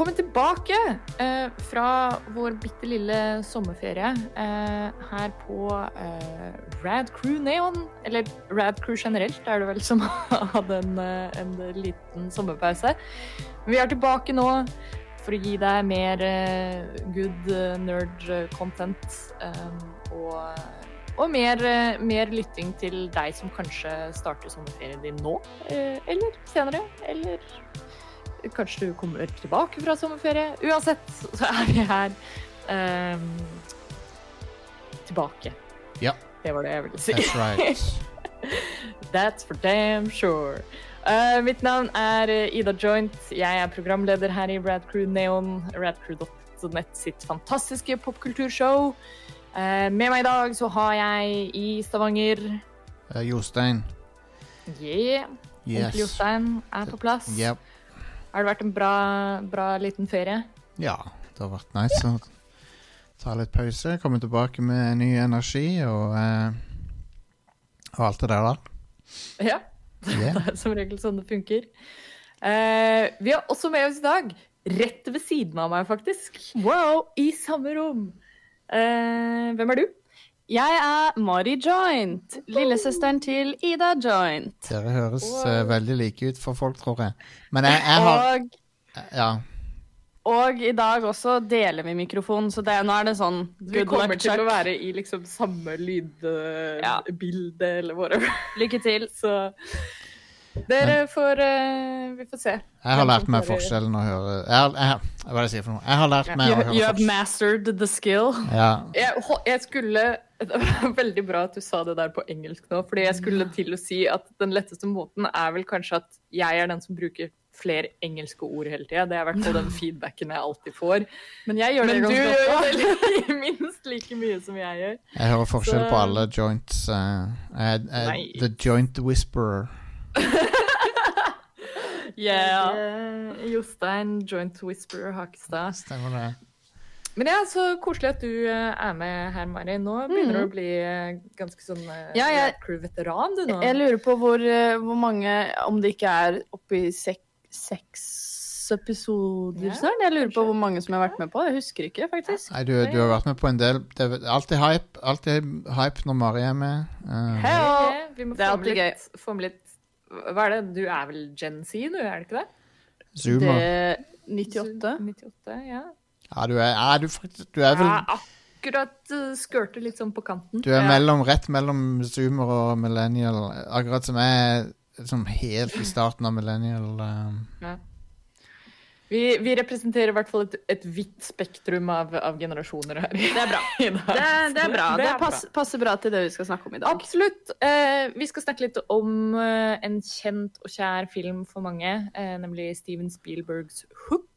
Velkommen tilbake eh, fra vår bitte lille sommerferie eh, her på eh, Rad Crew Neon. Eller Rad Crew generelt er det vel som hadde en, eh, en liten sommerpause. Vi er tilbake nå for å gi deg mer eh, good eh, nerd content. og, og mer, mer lytting til deg som kanskje starter sommerferien din nå. eller senere. Eller Kanskje du kommer tilbake fra sommerferie. Uansett så er vi her um, tilbake. Ja. Det var det jeg ville si. That's right. That's for damn sure. Uh, mitt navn er eh, Ida Joint. Jeg er programleder her i Radcrew Neon. Radcrew.net sitt fantastiske popkulturshow. Uh, med meg i dag så har jeg i Stavanger uh, Jostein. Yeah. Onkel Yes. Jostein er på plass. Yep. Har det vært en bra, bra liten ferie? Ja, det har vært nice å ta litt pause. Komme tilbake med ny energi og, eh, og alt det der. da. Ja. Yeah. Det er som regel sånn det funker. Eh, vi har også med oss i dag, rett ved siden av meg faktisk, wow, i samme rom. Eh, hvem er du? Jeg er Mari Joint. Lillesøsteren til Ida Joint. Dere høres uh, veldig like ut for folk, tror jeg. Men jeg, jeg har Og, Ja. og i dag også deler vi mikrofon, så det, nå er det sånn Vi kommer luck, til å være i liksom samme Ja. lydbilde eller whatever. Lykke til. Så dere får uh, Vi får se. Jeg har lært meg forskjellen å høre Jeg har, jeg, hva er det jeg sier for noe? Jeg har lært meg You, å høre you have forskjell. mastered the skill. Ja. Jeg, jeg skulle Det var veldig bra at du sa det der på engelsk nå, fordi jeg skulle til å si at den letteste måten er vel kanskje at jeg er den som bruker flere engelske ord hele tida. Det er i hvert fall den feedbacken jeg alltid får. Men jeg gjør Men det du ganske gjør det minst like mye som jeg gjør. Jeg hører forskjell Så- på alle joints. Uh, uh, uh, the joint whisperer. Yeah. Eh, Jostein, Joint Whisperer Hakestad. Stemmer det. Men ja, så koselig at du eh, er med her, Mari. Nå begynner du å bli eh, ganske sånn Ja, jeg- crew-veteran, du nå. Jeg lurer på hvor, hvor mange Om det ikke er oppi sek, seks episoder Ja, snart? Jeg lurer på hvor mange som jeg har vært med på. Jeg husker ikke, faktisk. Nei, du, du har vært med på en del Det er alltid hype, alltid hype når Mari er med. Uh, Hei. Ja, vi må få med litt, få med litt Hva er det? Du er vel Gen Z nå, er det ikke det? Zoomer. Det 98. 98, ja. Ja, du er, er, du, faktisk, du er vel ja akkurat uh, skørte litt sånn på kanten. Du er mellom, rett mellom zoomer og millennial, akkurat som jeg liksom helt i starten av millennial. eh. Vi, vi representerer i hvert fall et, et vidt spektrum av, av generasjoner her. Det er bra. Det, det er bra. Det pass, passer bra til det vi skal snakke om i dag. Absolutt. Eh, vi skal snakke litt om eh, en kjent og kjær film for mange, eh, nemlig Steven Spielbergs Hook.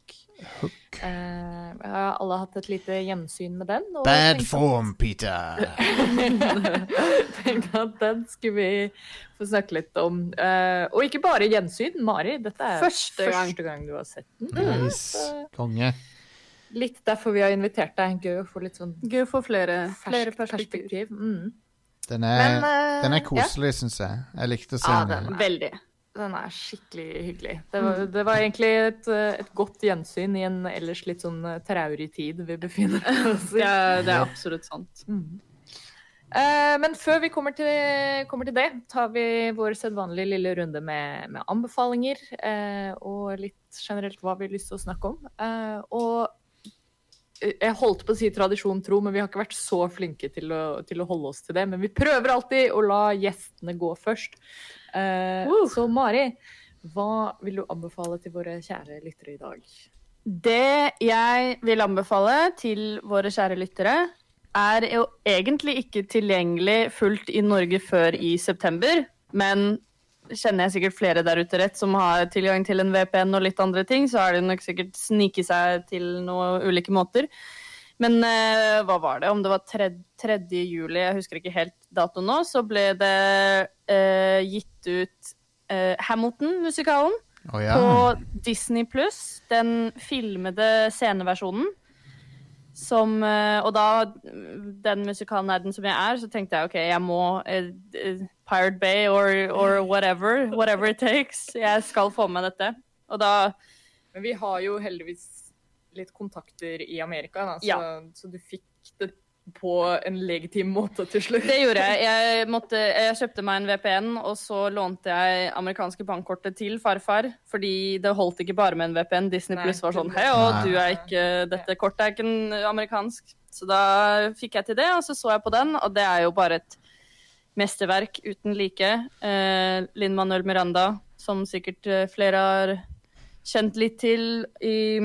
Hook. Uh, har alle hatt et lite gjensyn med den. og Bad form, at- Peter. Tenk at den skulle vi få snakke litt om. Uh, og ikke bare gjensyn. Mari, dette er Første gang. første gang du har sett den. Nice. Så Konge. litt derfor vi har invitert deg. Gøy å få litt sånn Gøy for flere, flere perspektiv. perspektiv. Mm. Den er, Men, uh, den er ja. koselig, syns jeg. Jeg likte å se Ja, den- Veldig. Den er skikkelig hyggelig. Det var, det var egentlig et, et godt gjensyn i en ellers litt sånn eh, traurig tid vi befinner oss i. Det er, det er absolutt sant. Mm. Uh, men før vi kommer til, kommer til det, tar vi vår sedvanlige lille runde med, med anbefalinger. Uh, og litt generelt hva vi har lyst til å snakke om. Uh, og jeg holdt på å si tradisjon tro, men vi har ikke vært så flinke til å, til å holde oss til det. Men vi prøver alltid å la gjestene gå først. Uh. Så Mari, hva vil du anbefale til våre kjære lyttere i dag? Det jeg vil anbefale til våre kjære lyttere, er jo egentlig ikke tilgjengelig fullt i Norge før i september, men kjenner jeg sikkert flere der ute rett som har tilgang til en VPN og litt andre ting, så har de nok sikkert sniket seg til noen ulike måter. Men uh, hva var det? Om det var 3. 3. juli, jeg husker ikke helt datoen nå, så ble det eh, gitt ut uh, Hamilton-musikalen oh, ja. på Disney pluss, den filmede sceneversjonen. Som eh, Og da, den musikalnerden som jeg er, så tenkte jeg OK, jeg må eh, Pirate Bay or, or whatever. Whatever it takes. Jeg skal få med dette. Og da Men vi har jo heldigvis litt kontakter i Amerika, da, så, Ja. så du fikk det på en legitim måte til slutt. Det gjorde jeg. Jeg, måtte, jeg kjøpte meg en VPN, og så lånte jeg amerikanske bankkortet til farfar. Fordi det holdt ikke bare med en VPN. Disney pluss Plus var sånn Hei, og du er ikke Dette kortet er ikke en amerikansk. Så da fikk jeg til det, og så så jeg på den, og det er jo bare et mesterverk uten like. Eh, Lin Manuel Miranda, som sikkert eh, flere har kjent litt til i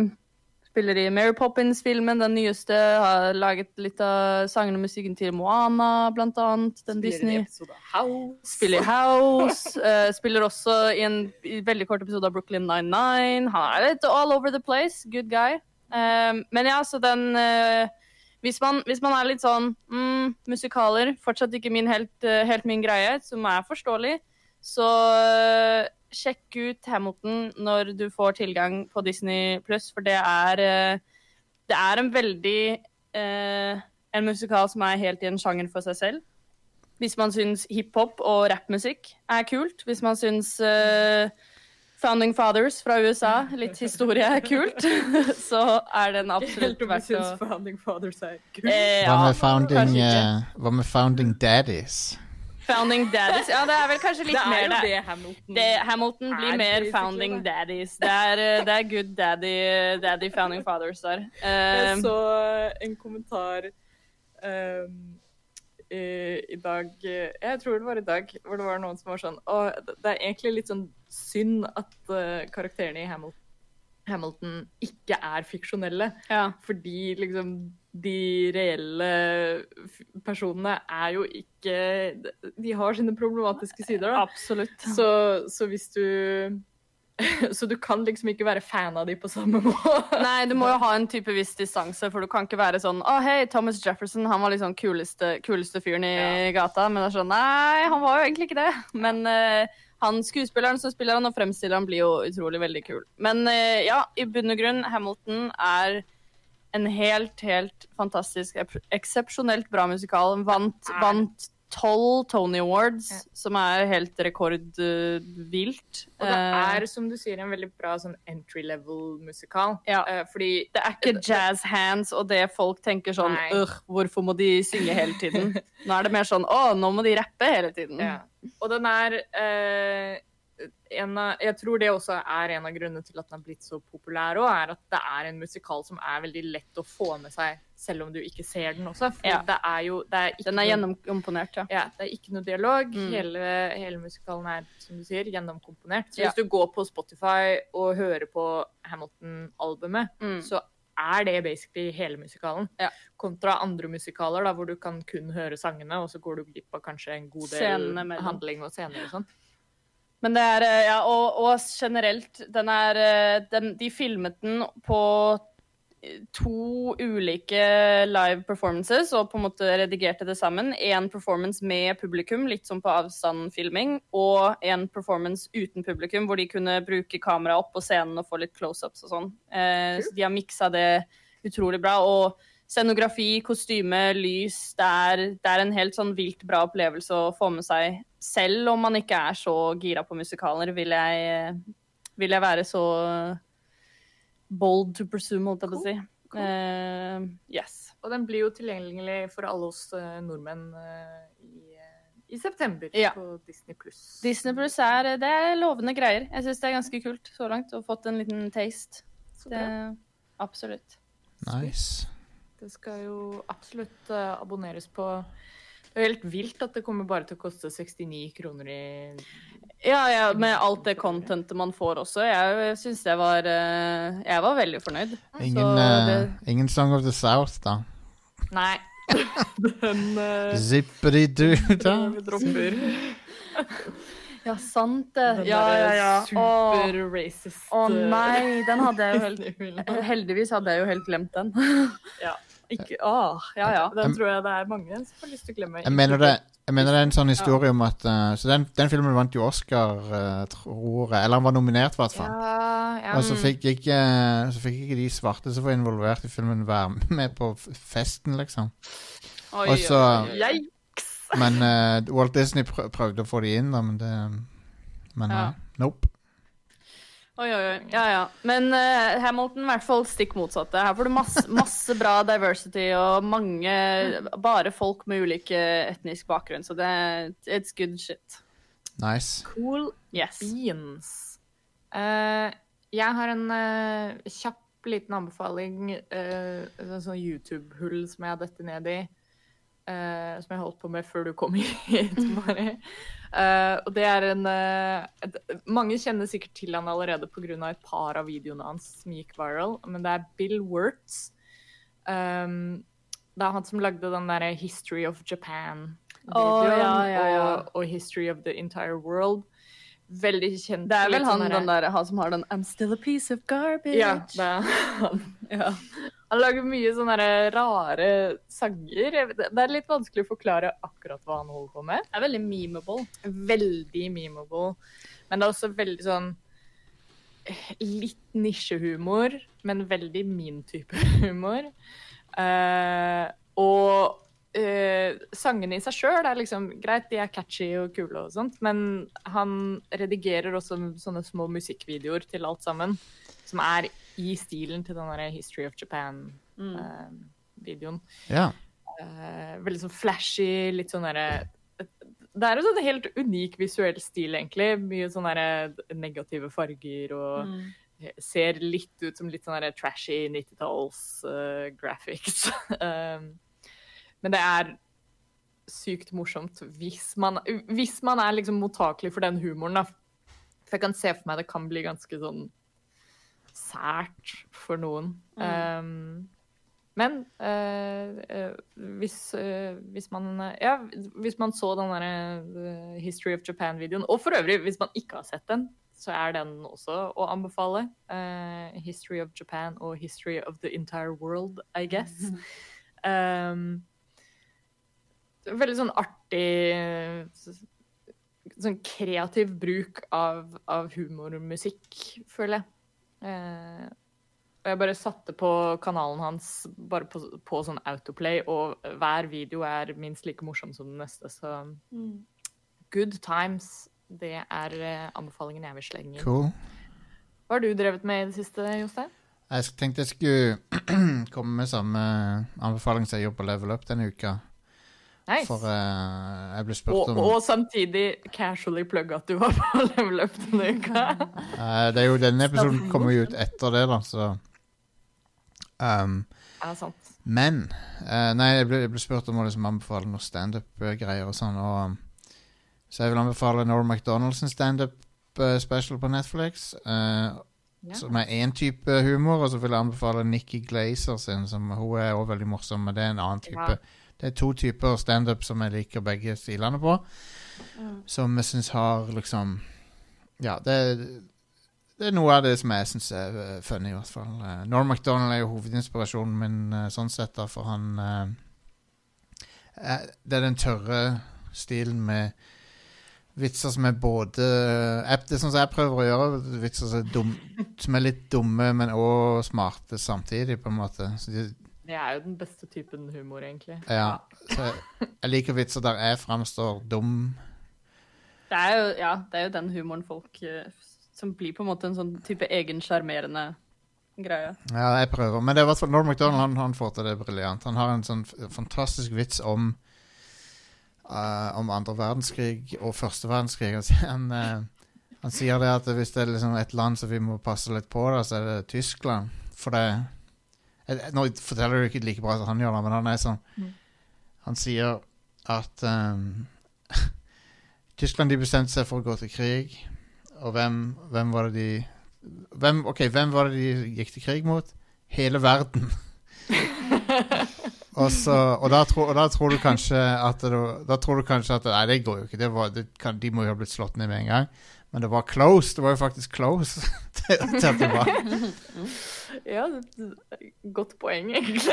Spiller i Mary Poppins-filmen, den nyeste. Har laget litt av sangen og musikken til Moana, blant annet. Den Spiller Disney. House. Spiller i House. uh, spiller også i en i veldig kort episode av Brooklyn Nine-Nine. Han er litt all over the place. Good guy. Uh, men ja, så den uh, hvis, man, hvis man er litt sånn mm, musikaler, fortsatt ikke min helt, helt min greie, som er forståelig, så sjekk ut Hamilton når du får tilgang på Disney Pluss, for det er eh, Det er en veldig eh, En musikal som er helt i en sjanger for seg selv. Hvis man syns hiphop og rappmusikk er kult. Hvis man syns eh, Founding Fathers fra USA, litt historie er kult, så er den absolutt Helt om du verdt syns Founding Fathers er kult. Eh, Hva med Founding, uh, hva med founding Daddies? Founding Daddies. Ja, det er vel kanskje litt det er mer jo det. det Hamilton Det, Hamilton blir er mer Founding det. Daddies. Det er, eh, det er good daddy, daddy Founding Fathers der. Jeg Eh, så en kommentar um, i, i dag eh, Jeg tror det var i dag, hvor det var noen som var sånn Å, det det er egentlig litt sånn synd at uh, karakterene i Hamilton, Hamilton ikke er fiksjonelle. ja. Fordi liksom de reelle personene er jo ikke De har sine problematiske sider, da. Absolutt. Så, så hvis du Så du kan liksom ikke være fan av de på samme måte. Nei, du må jo ha en type viss distanse, for du kan ikke være sånn Å, hei, Thomas Jefferson, han var liksom kuleste, kuleste fyren i gata. Men det er sånn Nei, han var jo egentlig ikke det. Men uh, han skuespilleren som spiller han og fremstiller han, blir jo utrolig veldig kul. Men uh, ja, i bunn og grunn, Hamilton er en helt, helt fantastisk, eksepsjonelt bra musikal. Vant, vant tolv Tony Awards, Ja. som er helt rekordvilt. Og det er, som du sier, en veldig bra sånn entry level-musikal. Ja. Eh, fordi Det er ikke jazz hands og det folk tenker sånn «Ugh, hvorfor må de synge hele tiden? Nå er det mer sånn å, nå må de rappe hele tiden. ja. Og den er eh, en av, Jeg tror det også er en av grunnene til at den har blitt så populær òg, er at det er en musikal som er veldig lett å få med seg selv om du ikke ser den også. For Ja. det er jo det er Den er gjennomkomponert, ja. Ja, det er ikke noe dialog. Mm. Hele, hele musikalen er, som du sier, gjennomkomponert. Så Ja. hvis du går på Spotify og hører på Hamilton-albumet, Mm. så er det basically hele musikalen. Ja. Kontra andre musikaler da, hvor du kan kun høre sangene, og så går du glipp av kanskje en god del handling og scener og sånn. Men det er eh, Ja, og, og generelt, den er eh, den, De filmet den på eh, to ulike live performances og på en måte redigerte det sammen. En performance med publikum, litt som på avstand-filming, og en performance uten publikum, hvor de kunne bruke kamera opp på scenen og få litt close-ups og sånn. Eh, så de har miksa det utrolig bra. Og scenografi, kostyme, lys det er, det er en helt sånn vilt bra opplevelse å få med seg. Selv om man ikke er så gira på musikaler, vil jeg, vil jeg være så bold to pursue, holdt jeg på å si. Cool. Uh, yes. Og den blir jo tilgjengelig for alle oss eh, nordmenn eh, i, i september Ja. på Disney pluss. Disney pluss er, det er lovende greier. Jeg syns det er ganske kult så langt. Og fått en liten taste. Så Det, absolutt. Nice. Det skal jo absolutt abonneres på. Det er helt vilt at det kommer bare til å koste 69 kroner i Ja, ja, med alt det contentet man får også. Jeg syns jeg var eh, Jeg var veldig fornøyd. Ingen, Så eh, det- ingen Song of the South, da. Nei. Den uh, Zippity-doo, da. vi dropper. Ja, sant det. Ja, ja, ja. Å Super racist. å nei, den hadde jeg jo helt Heldigvis hadde jeg jo helt glemt den. Ja. Ikke, å, Ja, ja. Den tror jeg det er mange som har lyst til å glemme. Jeg mener det jeg mener det er en sånn historie om at uh, Så den, den filmen vant jo Oscar, uh, tror jeg. Eller han var nominert, i hvert fall. Ja, ja. Og så fikk, ikke, så fikk ikke de svarte som var involvert i filmen, være med på festen, liksom. Oi, Og så- oi, oi. Men uh, Walt Disney prøvde å få de inn, da, men det Men Ja. Nope. Oi, oi, oi. Ja, ja. Men uh, Hamilton i hvert fall stikk motsatte. Her får du masse, masse bra diversity og mange Bare folk med ulik eh, etnisk bakgrunn, så det it's good shit. Nice. Cool Yes. beans. Uh, jeg har en uh, kjapp liten anbefaling. Uh, en sånn YouTube-hull som jeg har dette ned i. eh, som jeg holdt på med før du kom hit, Mari. Eh, og det er en uh, Mange kjenner sikkert til han allerede pga. et par av videoene hans som gikk viral, men det er Bill Wirtz. Um, det er han som lagde den derre History of Japan-videoen Å, ja, ja, ja. Og, og History of the Entire World. Veldig kjent. Det er vel han, sånn den der, han som har den I'm still a piece of garbage. Ja, det er han. Ja. Han lager mye sånne rare sanger. Det er litt vanskelig å forklare akkurat hva han holder på med. Det er veldig memeable. Veldig memeable. Men det er også veldig sånn Litt nisjehumor, men veldig min type humor. Uh, og eh, sangene i seg sjøl er liksom greit, de er catchy og kule og sånt, men han redigerer også sånne små musikkvideoer til alt sammen, som er i stilen til den der History of Japan-videoen. Ja. uh, veldig sånn flashy, litt sånn derre Det er en sånn helt unik visuell stil, egentlig. Mye sånne derre negative farger og Mm. ser litt ut som litt sånn derre trashy 90-talls uh, graphics. um, men det er sykt morsomt hvis man, hvis man er liksom mottakelig for den humoren, da. For jeg kan se for meg det kan bli ganske sånn sært for noen. Um, men uh, uh, hvis, uh, hvis man Ja, hvis man så den derre History of Japan-videoen, og for øvrig, hvis man ikke har sett den, så er den også å anbefale. History of Japan og History of the Entire World, I guess. Um, veldig sånn artig Sånn kreativ bruk av, av humormusikk, føler jeg. Eh, og jeg bare satte på kanalen hans bare på, på sånn autoplay, og hver video er minst like morsom som den neste, så Mm. good times. Det er eh, anbefalingen jeg vil slenge inn. Cool. Hva har du drevet med i det siste, Jostein? Jeg tenkte jeg skulle komme med samme anbefaling som jeg gjorde på Level Up denne uka. Nice. For uh, jeg ble spurt og, om og samtidig casually plugge at du var på level up denne uka. uh, Det er jo Denne episoden kommer jo ut etter det, da, så um, Ja, sant. Men uh, Nei, jeg ble, jeg ble spurt om å liksom anbefale noen standup-greier og sånn. Og, um, så jeg vil anbefale Norah McDonald's standup-special på Netflix. Uh, Ja. Som er én type humor, og så vil jeg anbefale Nikki Glazer sin. Som, hun er også veldig morsom, men det er en annen type. Ja. Det er to typer standup som jeg liker begge stilene på. Mm. Som jeg syns har liksom Ja, det, det er noe av det som jeg syns er eh, funny, i hvert fall. Uh, Norm MacDonald er jo hovedinspirasjonen min eh, sånn sett, da, for han eh, eh, Det er den tørre stilen med vitser som er både eh, Det er sånn som jeg prøver å gjøre. Vitser som er, dum, som er litt dumme, men òg smarte samtidig, på en måte. Så de, Det er jo den beste typen humor, egentlig. ja, så jeg, jeg liker vitser der jeg framstår dum. Det er jo, ja, det er jo den humoren folk eh, Som blir på en måte en sånn type egen sjarmerende greie. Ja, jeg prøver. Men det er i hvert fall Norm MacDonald han, han får til det briljant. Han har en sånn fantastisk vits om uh, Om andre verdenskrig og første verdenskrig. Han, sier- han, sier det at hvis det er liksom et land som vi må passe litt på, da, så er det Tyskland. For det jeg, jeg- Nå forteller du ikke like bra som han gjør, men han er sånn Mm. Han sier at um, Tyskland de bestemte seg for å gå til krig. Og hvem, hvem var det de hvem, Ok, hvem var det de gikk til krig mot? Hele verden. og, så, og, da tror, og da tror du kanskje at det, Da tror du kanskje at Nei, det går jo ikke. Det var, det kan, de må jo ha blitt slått ned med en gang. Men det var close. Det var jo faktisk close. til, til at det var. Ja, godt poeng, egentlig.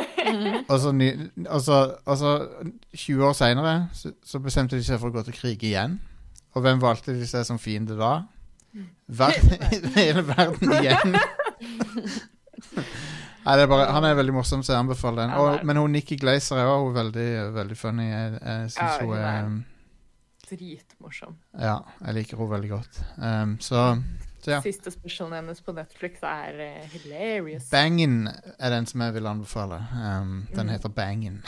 Og så, ny, og så, og så 20 år seinere så, så bestemte de seg for å gå til krig igjen. Og hvem valgte de seg som fiende da? Verden, hele verden igjen. Nei, det er bare, han er veldig morsom, så jeg anbefaler den. Og, men hun Nikki Glazer er også veldig, veldig funny. Jeg, jeg syns Ja, hun hun er Dritmorsom. Ja, jeg liker henne veldig godt. Um, så Så ja. Siste specialen hennes på Netflix er uh, hilarious. Bangin er den som jeg vil anbefale. Um, den Mm. heter Bangin.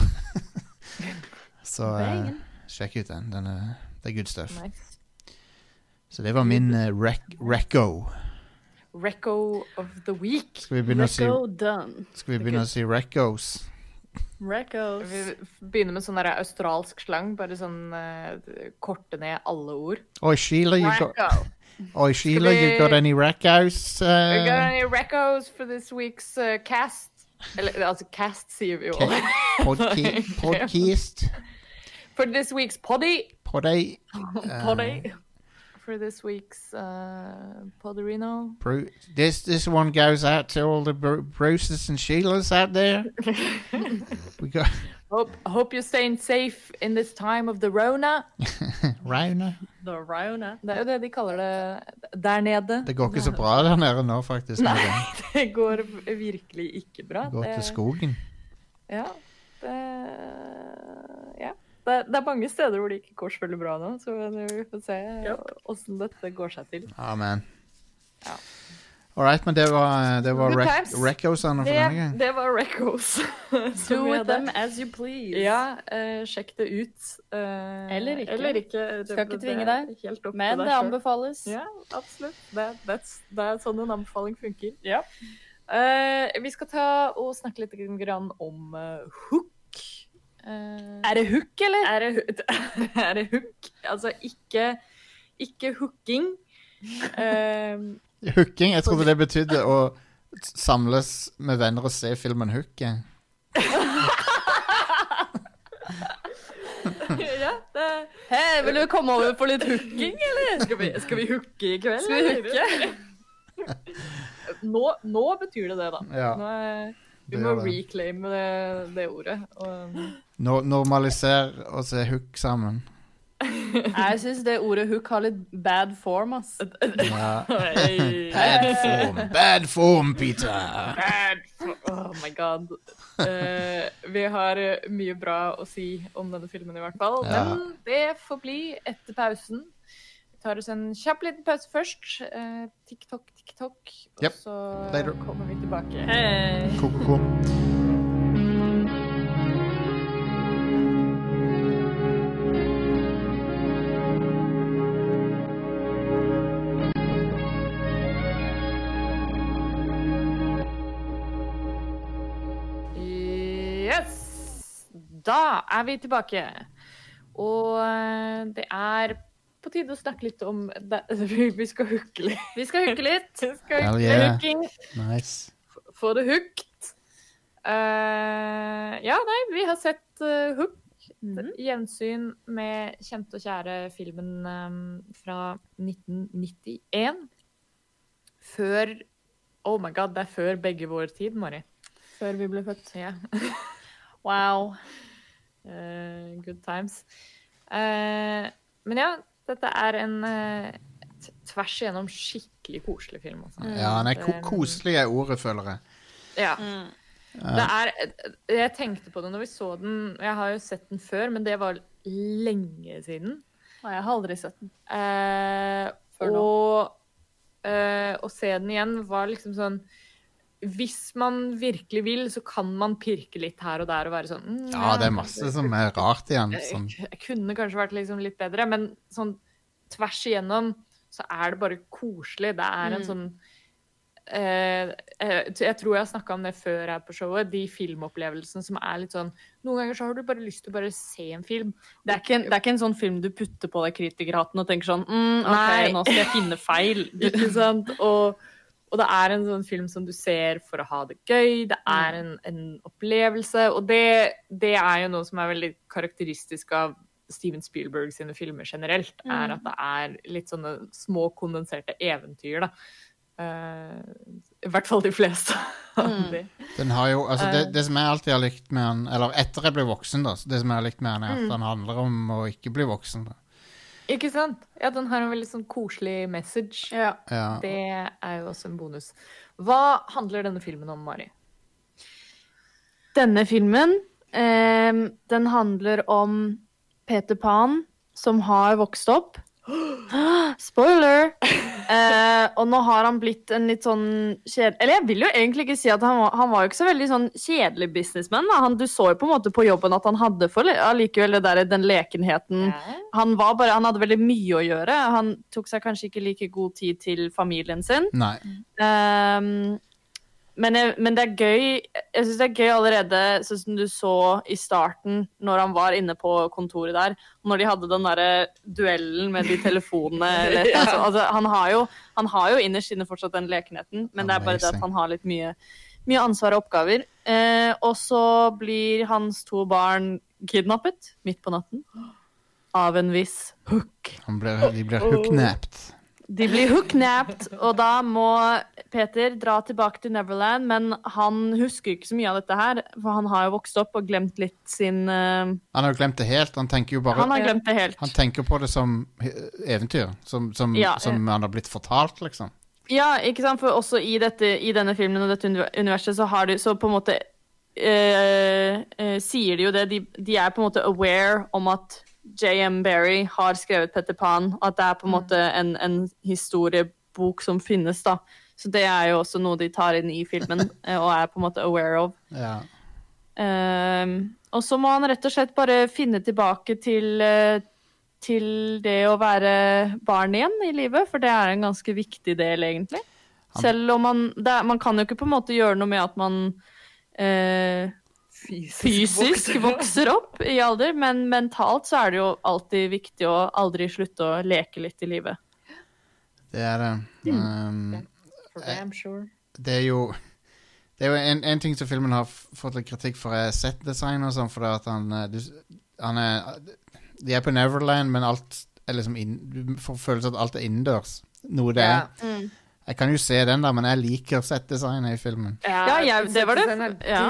Så uh, sjekk ut den. den er, det er good stuff. Nice. Så det var min uh, rec Recco. Reco of the week. Skal vi begynne å si, Recco done. skal vi begynne å si Reccos? Reccos. Vi begynner med sånn der australsk slang, bare sånn eh, korte ned alle ord. Oi, Sheila, you got, Reco. oi, Sheila, you vi- got any Reccos? We got Uh, any recos for this week's uh, cast? Eller altså cast, sier vi jo. Podki podcast? For this week's poddy. Poddy? Uh, Poddy. For this week's uh, Podderino. Bru- this this one goes out to all the Bru- Bruces and Sheilas out there. we got Hope, hope you're staying safe in this time of the Rona. Rona. The Rona. Det er jo det de kaller det der nede. Det går ikke så bra der nede nå, faktisk. Nei. det går virkelig ikke bra. Det går til skogen. Ja. Det, ja. Det, det er mange steder hvor det ikke går så veldig bra nå, så vi får se åssen dette går seg til. Amen. Ja. All right, men det var, det var rec. For denne Det, gang. det var Recos. Do with them as you please. Ja, uh, sjekk det ut. Uh, Eller ikke. Eller ikke. Det, Skal ikke tvinge er deg. Men det anbefales. Ja, absolutt. Det, det er sånn en anbefaling funker. Ja. Uh, vi skal ta og snakke litt grann om eh, hook. Eh, Er det hook, eller? er, det, er det hook? Altså ikke, ikke hooking. Uh, Hooking? Jeg trodde det betydde å samles med venner og se filmen Hook. ja, det Hei, vil du komme over for litt hooking, eller? skal vi, skal vi hooke i kveld? Skal vi hooke? Nå, nå betyr det det, da. Ja, Nå er, vi må reclaime det, det ordet. Og, No normaliser og se Hook sammen. Jeg syns det ordet hook har litt bad form, ass. Ja. Bad form, bad form, Peter! Bad for- Oh my god. Uh, vi har eh, mye bra å si om denne filmen, i hvert fall. Ja. Men det får bli etter pausen. Tar oss en kjapp liten pause først. Eh, TikTok, TikTok. Og Yep. så Later. kommer vi tilbake. Hey. Ko-ko-ko. Yes! Da er vi tilbake. Og eh, det er på tide å snakke litt om det, Vi skal hooke litt. Vi skal hooke litt. Vi skal Hell hooke yeah. hooking. Nice. Få det hooked. Uh, ja, nei, vi har sett uh, Hook. Mhm. Gjensyn med kjente og kjære filmen um, fra 1991. Før Oh my god, det er før begge vår tid, Mari. Før vi ble født. Ja. Wow. Uh, good times. Eh, men ja, dette er en eh, tvers igjennom skikkelig koselig film. Altså. Ja, nei, ko koselig er ordet, føler jeg. Ja. Mm. Det er, jeg tenkte på det når vi så den. Jeg har jo sett den før, men det var lenge siden. Nei, jeg har aldri sett den. Eh, Før nå. og eh, å se den igjen var liksom sånn Hvis man virkelig vil, så kan man pirke litt her og der og være sånn mm, Ja, det er masse som er rart igjen. Jeg, Som, jeg kunne kanskje vært liksom litt bedre, men sånn tvers igjennom så er det bare koselig. Det er en Mm. sånn eh, eh, Jeg tror jeg har snakka om det før her på showet. De filmopplevelsene som er litt sånn Noen ganger så har du bare lyst til å bare se en film. Det er, ikke en, det er ikke en sånn film du putter på deg kritikerhatten og tenker sånn mm, OK, Nei. nå skal jeg finne feil. Ikke sant? Og, og det er en sånn film som du ser for å ha det gøy. Det er en, en opplevelse. Og det, det er jo noe som er veldig karakteristisk av Steven Spielberg sine filmer generelt. Er at det er litt sånne små, kondenserte eventyr, da. Uh, I hvert fall de fleste Mm. de. den har jo, altså det, Eh. det som jeg alltid har likt med han Eller etter jeg ble voksen, da. så Det som jeg har likt med han, er at Mm. han handler om å ikke bli voksen. Da. Ikke sant? Ja, den har en veldig sånn koselig message. Ja. Ja. Det er jo også en bonus. Hva handler denne filmen om, Mari? Denne filmen, eh, den handler om Peter Pan som har vokst opp. Spoiler! Eh, og nå har han blitt en litt sånn kjedelig Eller jeg vil jo egentlig ikke si at han var, han var jo ikke så veldig sånn kjedelig businessman. Han, du så jo på en måte på jobben at han hadde for allikevel ja, der, den lekenheten. Han, var bare, han hadde veldig mye å gjøre. Han tok seg kanskje ikke like god tid til familien sin. Nei. Ehm, men, jeg, men det er gøy Jeg syns det er gøy allerede, sånn som du så i starten, når han var inne på kontoret der, når de hadde den derre duellen med de telefonene eller, ja. altså, altså, han, har jo, han har jo innerst inne fortsatt den lekenheten, men det er bare det at han har litt mye, mye ansvar og oppgaver. Eh, og så blir hans to barn kidnappet midt på natten av en viss hook. Han blir, de blir hooknapped. De blir hooknapped, og da må Peter dra tilbake til Neverland, men han husker ikke så mye av dette her, for han har jo vokst opp og glemt litt sin uh... Han har jo glemt det helt. Han tenker jo bare Han har glemt det helt. Han tenker på det som eventyr. Som, som, Ja, som han har blitt fortalt, liksom. Ja, ikke sant, for også i, dette, i denne filmen og dette universet så har de så på en måte uh, uh, sier de jo det, de, de er på en måte aware om at J.M. Berry har skrevet Petter Pan, at det er på en måte en, en historiebok som finnes, da. Så det er jo også noe de tar inn i filmen, eh, og er på en måte aware of. Ja. Um, og så må han rett og slett bare finne tilbake til, eh, til det å være barn igjen i livet, for det er en ganske viktig del, egentlig. Selv om man det, Man kan jo ikke på en måte gjøre noe med at man eh, fysisk vokser opp i alder, men mentalt så er det jo alltid viktig å aldri slutte å leke litt i livet. Det er det. Um, For sure. det er jo Det er jo en, en ting som filmen har fått litt kritikk for, er settdesign og sånn, for det at han, eh, du, han er De er på Neverland, men alt er liksom inn, Du får følelsen at alt er innendørs. Noe det Ja. er. Jeg kan jo se den, der, men jeg liker settdesignet i filmen. Ja, jeg- det var det- ja.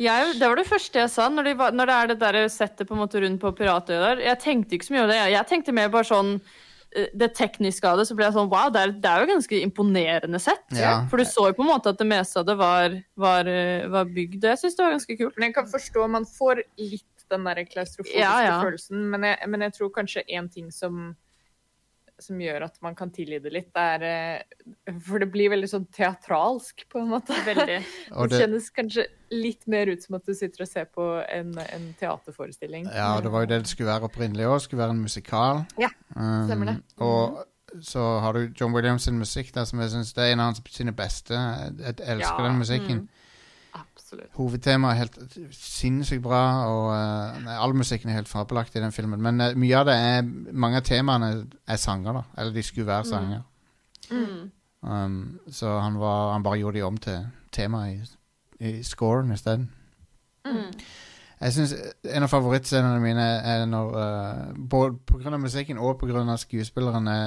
Jeg, det var det første jeg sa når, de når det er det der settet på en måte rundt på Piratøya der. Jeg tenkte ikke så mye over det. Jeg tenkte mer bare sånn eh, det tekniske av det, så ble jeg sånn wow, det er, det er jo ganske imponerende sett. Ja. For du så jo på en måte at det meste av det var, var, eh, var bygd. og Jeg syns det var ganske kult. Men jeg kan forstå man får litt den der klaustrofobiske Ja, ja. følelsen, men jeg, men jeg tror kanskje en ting som som gjør at man kan tilgi det litt, det er eh, For det blir veldig sånn teatralsk, på en måte. Veldig. Det det, kjennes kanskje litt mer ut som at du sitter og ser på en, en teaterforestilling. ja, det var jo det det skulle være opprinnelig òg. Skulle være en musikal. Ja, Um, stemmer det. Og så har du John Williams sin musikk der, som jeg synes er en av hans sine beste. Jeg, elsker Ja, den musikken. Absolutt. Hovedtemaet er helt sinnssykt bra, og uh, nei, all musikken er helt fabelaktig i den filmen. Men uh, mye av det er Mange av temaene er sanger, da. Eller de skulle være sanger. Mm. Um, så han, var, han bare gjorde de om til tema i, i scoren isteden. Mm. Jeg synes En av favorittscenene mine er når uh, Både pga. musikken og pga. skuespillerne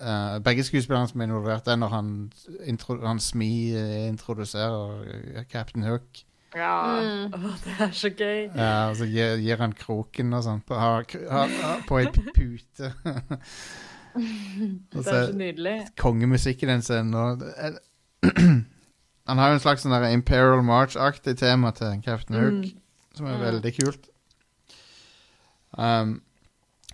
eh, Begge skuespillerne som er involvert, er når han, intro, han Smi eh, introduserer eh, Captain Hook. Ja. Mm. Oh, det er så gøy. Ja, og så gir, gir han kroken og sånn på, på ei pute. Det er så nydelig. kongemusikk i den scenen. Og det han har jo en slags sånn Imperial March-aktig tema til Captain Hook, Mm. som er Mm. veldig kult. Um,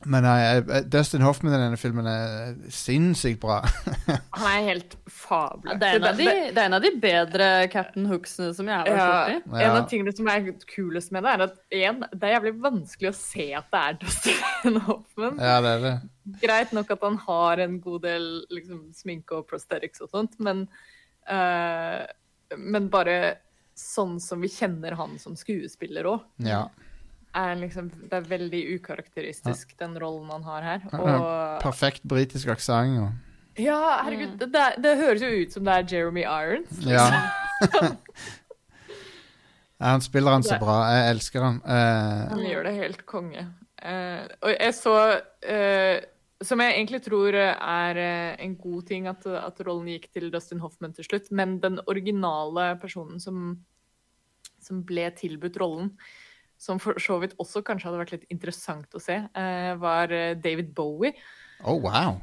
men nei, Dustin Hoffman i denne filmen er sinnssykt bra. Han er helt fabelaktig. Det er, en av de, det er en av de bedre Captain Hooksene som jeg har vært Ja, borti. Ja. En av tingene som er kulest med det, er at en, det er jævlig vanskelig å se at det er Dustin Hoffman. ja, det er det. Greit nok at han har en god del liksom, sminke og prosthetics og sånt, men, uh, men bare sånn som vi kjenner han som skuespiller òg, Ja. Er liksom Det er veldig ukarakteristisk, den rollen han har her. Ja, Og Perfekt britisk aksent. og- ja, herregud, det, er- det høres jo ut som det er Jeremy Irons. Liksom. ja, han spiller han så bra. Jeg elsker han. Uh... Han gjør det helt konge. Uh, og jeg så uh, Som jeg egentlig tror er en god ting at, at rollen gikk til Dustin Hoffman til slutt, men den originale personen som, som ble tilbudt rollen, som for så vidt også kanskje hadde vært litt interessant å se, eh, var eh, David Bowie. oh, wow.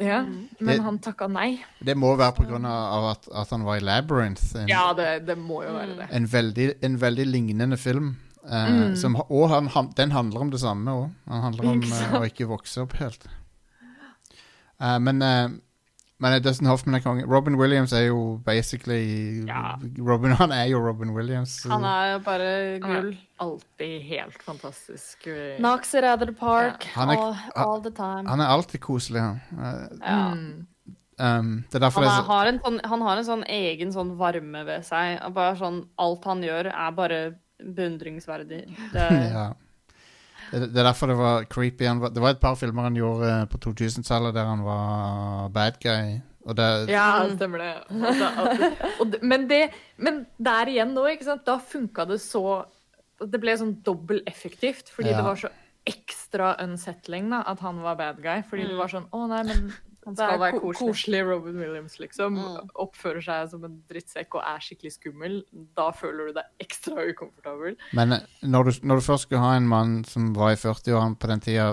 Ja, Det- men han takka nei. Det må være pga. Av at, at han var i Labyrinth. En, Ja, det, det må jo være det. en, veldig, en veldig lignende film. Uh, Mm. som, og han, han, den handler om det samme òg. Han handler om Ikke eh, å ikke vokse opp helt. Uh, men eh, Men Dustin Hoffman er konge. Robin Williams er jo basically Ja. Robin, Han er jo Robin Williams. så- Han er jo bare er gull. alltid helt fantastisk. Knocks it out of the park Han er- all, all the time. Han er alltid koselig, han. Ja. Mm. um, det er Han, er, er så har en sånn, han har en sånn egen sånn varme ved seg. Bare sånn, alt han gjør, er bare beundringsverdig. Det, ja. Det, er derfor det var creepy. Han var, det var et par filmer han gjorde eh, på 2000-tallet der han var bad guy. Og det, Ja, stemmer det. Og da, og det men, det men der igjen nå, ikke sant, da funka det så Det ble sånn dobbelt effektivt, fordi Ja. det var så ekstra unsettling da, at han var bad guy. Fordi det var sånn Å nei, men Han det skal er være koselig. koselig Robin Williams, liksom. Mm. Oppfører seg som en drittsekk og er skikkelig skummel. Da føler du deg ekstra ukomfortabel. men eh, når du, når du først skulle ha en mann som var i 40-årene på den tida,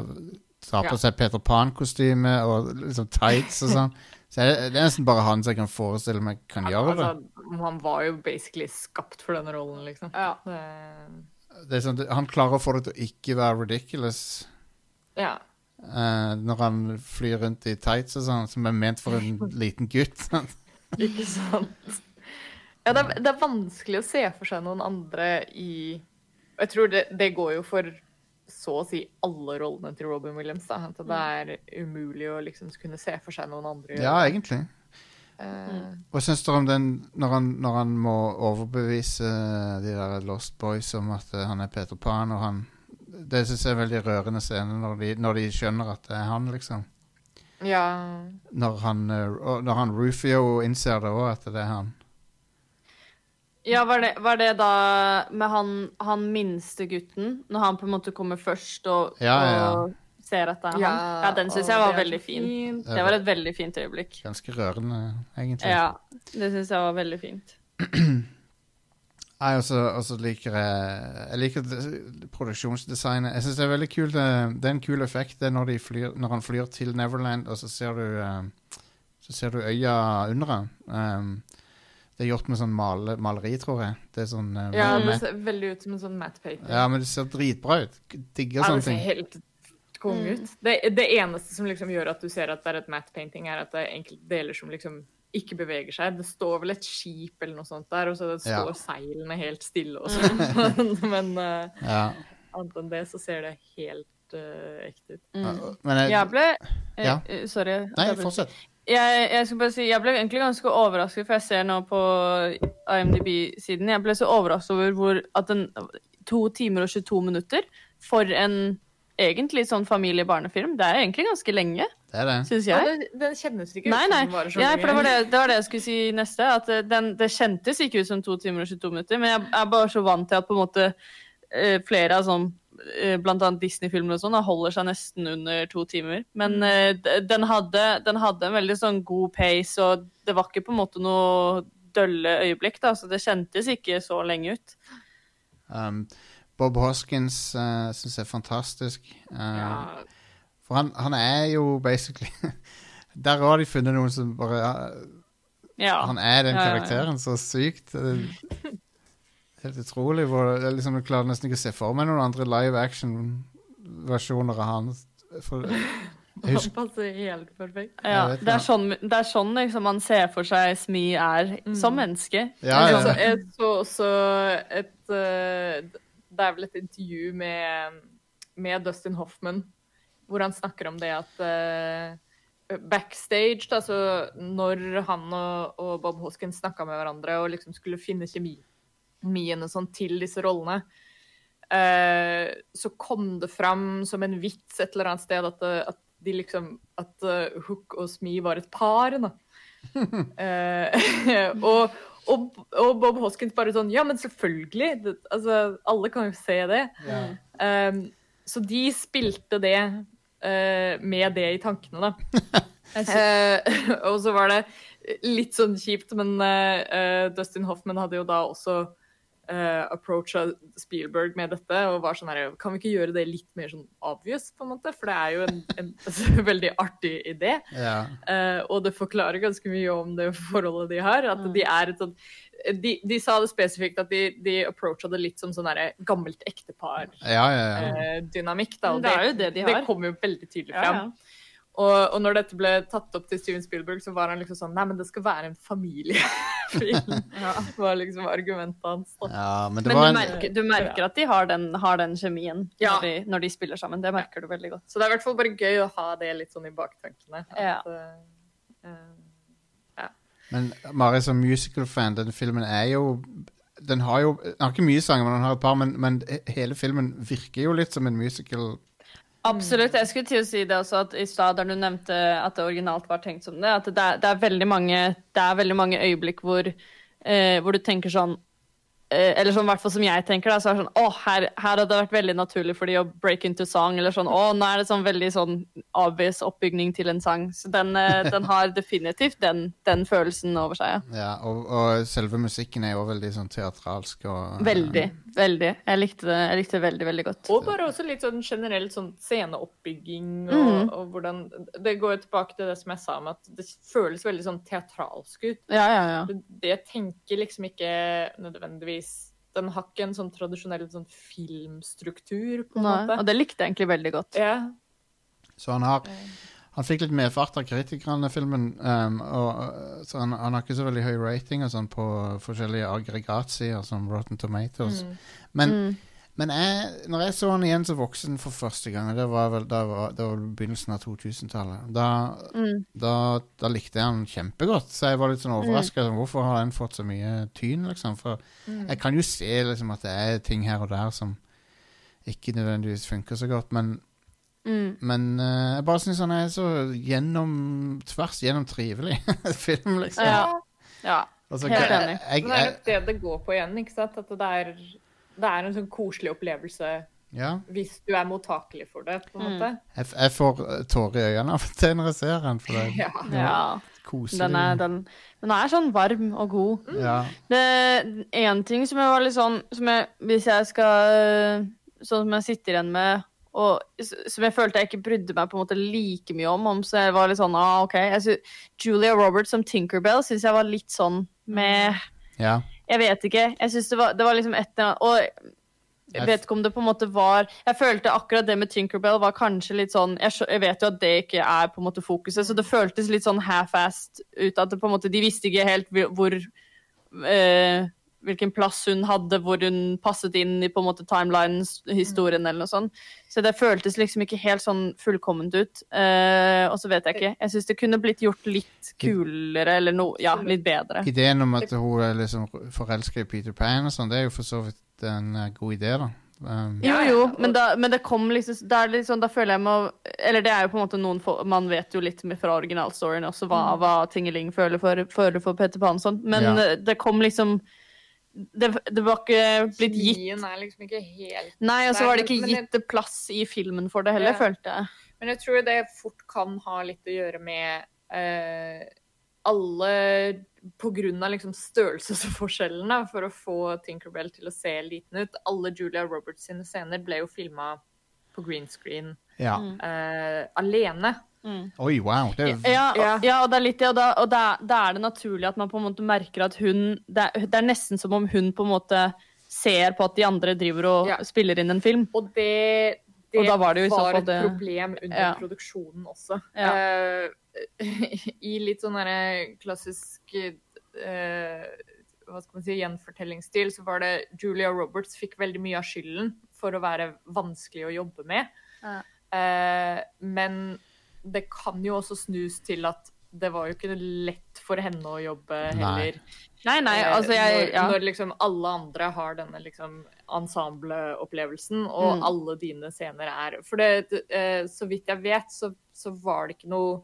tar på Ja. seg Peter Pan-kostyme og liksom tights og sånn, så er det, det er nesten bare han som jeg kan forestille meg kan gjøre det. Altså, han var jo basically skapt for denne rollen, liksom. Ja. Det, det er sånn, han klarer å få det til å ikke være ridiculous. ja. Eh, når han flyr rundt i tights og sånn, som er ment for en liten gutt. Ikke sant? Ja, det er, det er vanskelig å se for seg noen andre i Jeg tror det, det går jo for så å si alle rollene til Robin Williams. Da, at det er umulig å liksom kunne se for seg noen andre ja, egentlig. Eh, Hva syns dere om den når han, når han må overbevise de der Lost Boys om at eh, han er Peter Pan, og han Det syns jeg er veldig rørende scene når de, når de skjønner at det er han, liksom. ja. Når han, eh, når han Rufio innser det òg, at det er han. Ja, var det, var det da med han, han minste gutten, når han på en måte kommer først og, Ja, ja, ja. og ser at det er Ja, han? Ja, den syns jeg var veldig fin. fint. Det var et veldig fint øyeblikk. Ganske rørende, egentlig. Ja, det syns jeg var veldig fint. Nei, og så liker jeg Jeg liker produksjonsdesignet. Jeg syns det er veldig kult. eh, Det er en kul effekt det er når, de flyr, når han flyr til Neverland, og så ser du eh, Så ser du øya under ham. Um, det er gjort med sånn male, maleri, tror jeg. Det er sånn eh, ja, det ser veldig ut som en sånn matte painting. ja, men det ser dritbra ut. Digger Ja, det ser ting. helt konge ut. Det, det eneste som liksom gjør at du ser at det er et matte painting, er at det er enkelte deler som liksom ikke beveger seg. Det står vel et skip eller noe sånt der, og så Ja. står seilene helt stille og sånn. Men uh, Ja. annet enn det så ser det helt uh, ekte ut. Mm. Men jeg, Jeg ble eh, Ja. eh, Sorry. Nei, fortsett. Jeg, jeg, skal bare si, jeg ble egentlig ganske overrasket, for jeg ser nå på IMDb-siden Jeg ble så overrasket over hvor at den to timer og 22 minutter for en egentlig sånn familie-barnefilm, det er egentlig ganske lenge, Det er det. syns Ja, det, den kjennes ikke ut Nei, som den varer så Ja, lenge. for det var det, det var det jeg skulle si neste. At eh, den, det kjentes ikke ut som to timer og 22 minutter, men jeg er bare så vant til at på en måte eh, flere av sånn eh, Blant annet Disney-filmer og sånn holder seg nesten under to timer. Men Mm. den, hadde, den hadde en veldig sånn god pace, og det var ikke på en måte noe dølle øyeblikk, da, så det kjentes ikke så lenge ut. Um, Bob Hoskins uh, syns jeg er fantastisk. Uh, ja, For han, han er jo basically Der har de funnet noen som bare uh, Ja. Han er den Ja, ja, ja. karakteren så sykt. Det er Helt utrolig. Hvor, det er liksom, jeg klarer nesten ikke å se for meg noen andre live action-versjoner av han. For, jeg han passer helt perfekt. Ja, Jeg det er sånn, det er sånn liksom, man ser for seg Smee er som Mm. menneske. ja, Jeg ja. så, jeg så også et eh, Det er vel et intervju med, med Dustin Hoffman hvor han snakker om det at uh, backstage, da, så når han og, og Bob Hoskins snakka med hverandre og liksom skulle finne kjemi- kjemien og sånn til disse rollene, uh, så kom det fram som en vits et eller annet sted at, det- at de liksom At uh, Hook og Smee var et par, da. Eh, og, og, og Bob Hoskins bare sånn Ja, men selvfølgelig! Det, altså, alle kan jo se det. Ja. Um, så de spilte det uh, med det i tankene, da. uh, og så var det litt sånn kjipt, men eh, eh, Dustin Hoffman hadde jo da også uh, approacha Spielberg med dette og var sånn her Kan vi ikke gjøre det litt mer sånn obvious, på en måte? For det er jo en, en veldig artig idé. ja. Uh, og det forklarer ganske mye om det forholdet de har. At de er et sånn de, de sa det spesifikt at de, de approacha det litt som sånn gammelt ektepar-dynamikk. ja, ja, ja. da, det, Det er jo det de har. Det kommer jo veldig tydelig Ja, fram. Og, og når dette ble tatt opp til Steven Spielberg, så var han liksom sånn Nei, men det skal være en familiefilm. ja, var liksom argumentet hans. Ja, men det Men var du en merker, du merker at de har den, har den kjemien Ja. når, de, når de spiller sammen. Det merker du veldig godt. Så det er i hvert fall bare gøy å ha det litt sånn i baktankene. At, Ja. eh, eh, Men Mari, som musical-fan, den filmen er jo Den har jo Den har ikke mye sanger, men den har et par, men, men hele filmen virker jo litt som en musical. Absolutt. Jeg skulle til å si det også, at i stad der du nevnte at det originalt var tenkt som det, at det er, det er, veldig, mange, det er veldig mange øyeblikk hvor, eh, hvor du tenker sånn Eller sånn hvert fall som jeg tenker, da, så er det sånn Å, her, her hadde det vært veldig naturlig for de å break into song, eller sånn Å, nå er det sånn veldig sånn obvious oppbygning til en sang. Så den, eh, den har definitivt den, den følelsen over seg. Ja. Ja, og, og selve musikken er jo veldig sånn teatralsk og Veldig. Veldig. Jeg likte det, jeg likte det veldig, veldig godt. Og bare også litt sånn generelt sånn sceneoppbygging og, mm. og hvordan Det går jo tilbake til det som jeg sa om at det føles veldig sånn teatralsk ut. Ja, ja, ja. Det, det tenker liksom ikke nødvendigvis Den har ikke en sånn tradisjonell sånn filmstruktur, på en Nei, måte. og det likte jeg egentlig veldig godt. Yeah. Så han har Han fikk litt medfart av kritikerne, filmen. Um, og, så han, han har ikke så veldig høy rating og sånn på forskjellige aggregatsider, som Rotten Tomatoes. Mm. Men, Mm. Men jeg, når jeg så han igjen som voksen for første gang, det var vel da var, det var begynnelsen av 2000-tallet, da, Mm. da, da likte jeg han kjempegodt. Så jeg var litt sånn overraska. Hvorfor har den fått så mye tyn, liksom? For Mm. jeg kan jo se liksom at det er ting her og der som ikke nødvendigvis funker så godt, men Mm. men uh, jeg bare syns han er så gjennom tvers gjennom trivelig film, liksom. Ja. Ja. Altså, helt enig. Det er det det går på igjen, ikke sant? At det er, det er en sånn koselig opplevelse ja, hvis du er mottakelig for det, på en Mm. måte. jeg, jeg får eh, tårer i øynene av og til når jeg ser den, for det er Ja. ja. koselig. Den er, den, den er sånn varm og god. Ja. Det en ting som jeg var litt sånn som jeg, Hvis jeg skal Sånn som jeg sitter igjen med, og som jeg følte jeg ikke brydde meg på en måte like mye om, om så jeg var litt sånn ah, OK. Jeg sy- Julia Roberts som Tinkerbell syns jeg var litt sånn med ja. Jeg vet ikke. Jeg synes det det var liksom et eller annet Og jeg vet ikke om det på en måte var Jeg følte akkurat det med Tinkerbell var kanskje litt sånn Jeg, jeg vet jo at det ikke er på en måte fokuset, så det føltes litt sånn half-assed ut. At det på en måte, de visste ikke helt hvor eh, Hvilken plass hun hadde, hvor hun passet inn i på en måte timelines, historien eller noe sånt. Så det føltes liksom ikke helt sånn fullkomment ut. Uh, og så vet jeg ikke. Jeg syns det kunne blitt gjort litt kulere, eller noe Ja, litt bedre. Ideen om at hun er liksom forelska i Peter Pan og sånn, det er jo for så vidt en eh, god idé, da. Um, Jo, Ja, ja, jo, men da, men det kom liksom da, er liksom, da føler jeg meg Eller det er jo på en måte noen for, Man vet jo litt med fra originalstoryen også hva, hva Tingeling føler for, føler for Peter Pan og sånn, men Ja. det kom liksom det, det var ikke blitt gitt Kjemien er liksom ikke helt Nei, og så var det ikke gitt det plass i filmen for det heller, Ja. følte jeg. Men jeg tror det fort kan ha litt å gjøre med uh, alle På grunn av liksom størrelsesforskjellene for å få Tinkerbell til å se liten ut. Alle Julia Roberts sine scener ble jo filma på green screen ja. uh, alene. Oi, wow. Det er, Ja, Ja. og, ja, og det er litt det, og, da, og da, da er det naturlig at man på en måte merker at hun det er, det er nesten som om hun på en måte ser på at de andre driver og Ja. spiller inn en film. Og det, det Og da var det jo i et det- problem under Ja. produksjonen også. Ja. Eh, I litt sånn derre klassisk uh, hva skal man si, gjenfortellingsstil, så var det Julia Roberts fikk veldig mye av skylden for å være vanskelig å jobbe med. Ja. Eh, men det kan jo også snus til at det var jo ikke lett for henne å jobbe heller. Nei, nei, Eh, altså jeg når, ja. når liksom alle andre har denne liksom ensembleopplevelsen, og Mm. alle dine scener er For det, eh, så vidt jeg vet, så, så var det ikke noe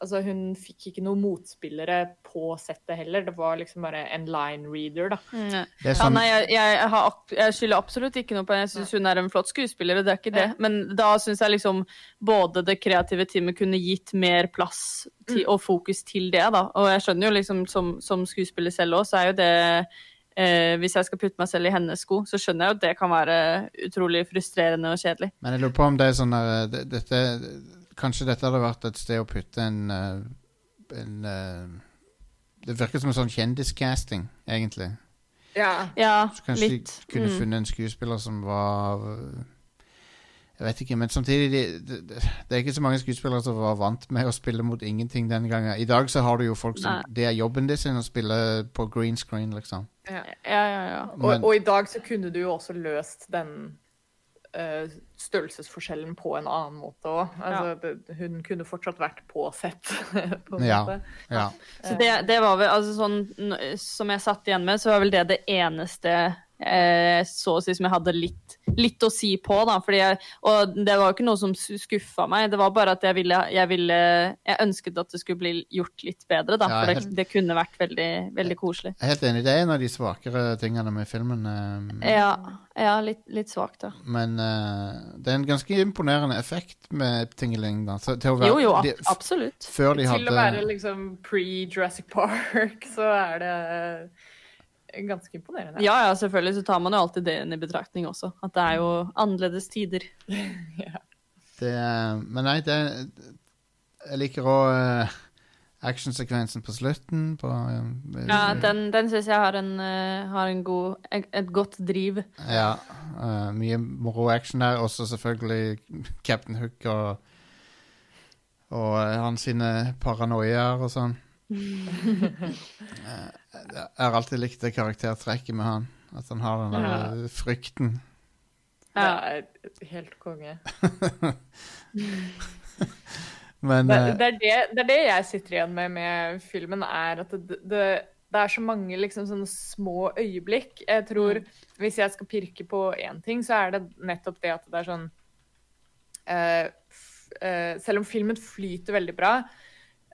Altså, hun fikk ikke noen motspillere på settet heller. Det var liksom bare en line reader, da. Mm, er Ja, sånn nei, jeg, jeg, har, jeg skylder absolutt ikke noe på henne. Jeg syns hun er en flott skuespiller, og det er ikke det. Ja. Men da syns jeg liksom både det kreative teamet kunne gitt mer plass til, og fokus til det, da. Og jeg skjønner jo liksom som, som skuespiller selv òg, så er jo det eh, Hvis jeg skal putte meg selv i hennes sko, så skjønner jeg jo at det kan være utrolig frustrerende og kjedelig. Men jeg lurer på om det er sånn der, det, dette, Kanskje dette hadde vært et sted å putte en, eh, en eh, Det virker som en sånn kjendiscasting, egentlig. Ja. Ja, Så kanskje litt. de kunne Mm. funnet en skuespiller som var Jeg vet ikke, men samtidig det, de, det er ikke så mange skuespillere som var vant med å spille mot ingenting den gangen. I dag så har du jo folk som Nei. Det er jobben sin å spille på green screen, liksom. Ja. Ja, ja, ja. Og, og i dag så kunne du jo også løst den eh, størrelsesforskjellen på en annen måte òg. Altså, ja. hun kunne fortsatt vært påsett, på en Ja. måte. Ja. Så det, det var vel altså sånn Som jeg satt igjen med, så var vel det det eneste eh, så å si som jeg hadde litt, litt å si på, da. Fordi jeg, og det var jo ikke noe som skuffa meg, det var bare at jeg ville, jeg ville Jeg ønsket at det skulle bli gjort litt bedre, da. Ja, For helt- det, det kunne vært veldig, veldig koselig. Jeg er helt enig, det er en av de svakere tingene med filmen. eh, Ja, ja litt, litt svakt, da. Men eh, det er en ganske imponerende effekt med Tingeling, da. Så, til å være, Jo, jo, de, absolutt. Før de Til hadde å være liksom pre-Jurassic Park, så er det ganske imponerende. Ja, ja, selvfølgelig så tar man jo alltid det inn i betraktning også. At det er jo annerledes tider. det, er- Men nei, det Jeg liker òg actionsekvensen på slutten. På, eh, Ja, den, den syns jeg har en, eh, har en god, et, godt driv. Ja, eh, mye moro action der. Også selvfølgelig Captain Hook og Og eh, hans sine paranoiaer og sånn. Jeg har alltid likt det karaktertrekket med han. At han har den der frykten. Ja. helt konge. Men Det, eh, det, er det, det er det jeg sitter igjen med med filmen, er at det, det, det er så mange liksom sånne små øyeblikk. Jeg tror, Hvis jeg skal pirke på én ting, så er det nettopp det at det er sånn uh, f, eh, Selv om filmen flyter veldig bra,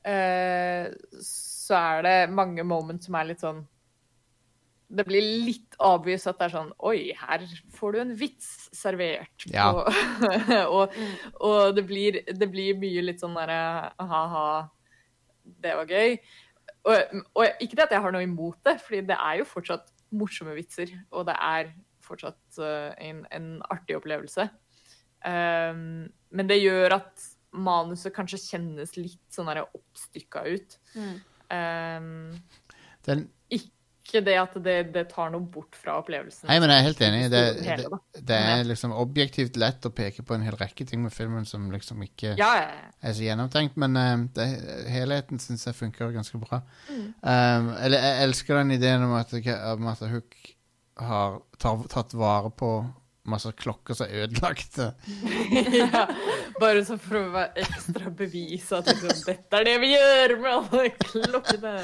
uh, så er det mange moments som er litt sånn det blir litt obvious at det er sånn Oi, her får du en vits servert. Ja. og, og, og det blir, det blir mye litt sånn derre ha-ha, det var gøy. Og, og ikke det at jeg har noe imot det, fordi det er jo fortsatt morsomme vitser. Og det er fortsatt eh, en, en artig opplevelse. Um, men det gjør at manuset kanskje kjennes litt sånn oppstykka ut. Um, den, ikke det at det, det tar noe bort fra opplevelsen. Nei, men jeg er helt enig. Det, det, det er liksom objektivt lett å peke på en hel rekke ting med filmen som liksom ikke Ja, ja, ja. er så gjennomtenkt, men uh, det, helheten syns jeg funker ganske bra. Um, eller jeg elsker den ideen om at, om at Hook har tatt vare på masse klokker som er ødelagte. ja. Bare så for å være ekstra bevis at liksom, dette er det vi gjør med alle klokkene.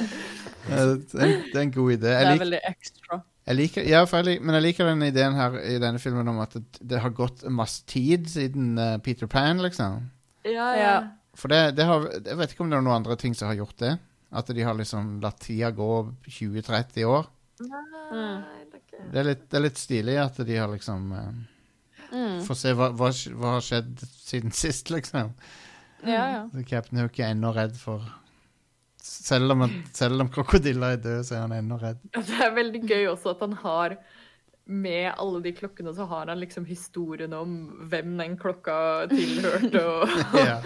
Det er, det er en god idé. Det er veldig ekstra. jeg liker, ja, for jeg lik, men jeg liker den ideen her i denne filmen om at det, det har gått masse tid siden uh, Peter Pan, liksom. Ja, ja. For det, det har, jeg vet ikke om det er noen andre ting som har gjort det. At de har liksom latt tida gå 20-30 år. Nei, det er Det er litt, det er litt stilig at de har liksom eh, Mm. Få se hva, hva, hva har skjedd siden sist, liksom. Ja, ja. Captain Hook er ennå redd for Selv om, han- selv om krokodiller er død, så er han ennå redd. Det er veldig gøy også at han har med alle de klokkene så har han liksom historien om hvem den klokka tilhørte, og, Ja,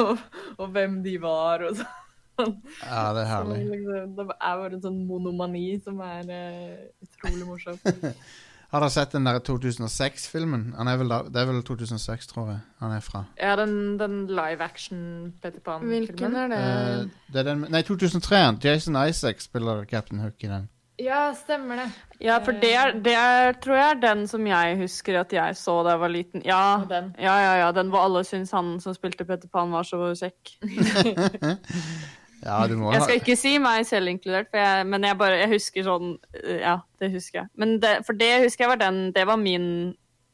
og, og hvem de var. Og så. Ja det er herlig. liksom, det er bare en sånn monomani som er uh, utrolig morsom. Har dere sett den der 2006-filmen? Han er vel da, Det er vel 2006, tror jeg han er fra. Ja, den, den live action Peter Pan-filmen. er det? Uh, det er den, nei, 2003. Jason Isaac spiller Captain Hook i den. Ja, stemmer det. Ja, for det, er, det er, tror jeg er den som jeg husker at jeg så da jeg var liten. Ja, den. ja, ja, ja den hvor alle syns han som spilte Peter Pan var så kjekk. Ja, du må Jeg skal ikke si meg selv inkludert, for jeg, men jeg bare jeg husker sånn eh, Ja, det husker jeg. Men det, for det husker jeg var den Det var min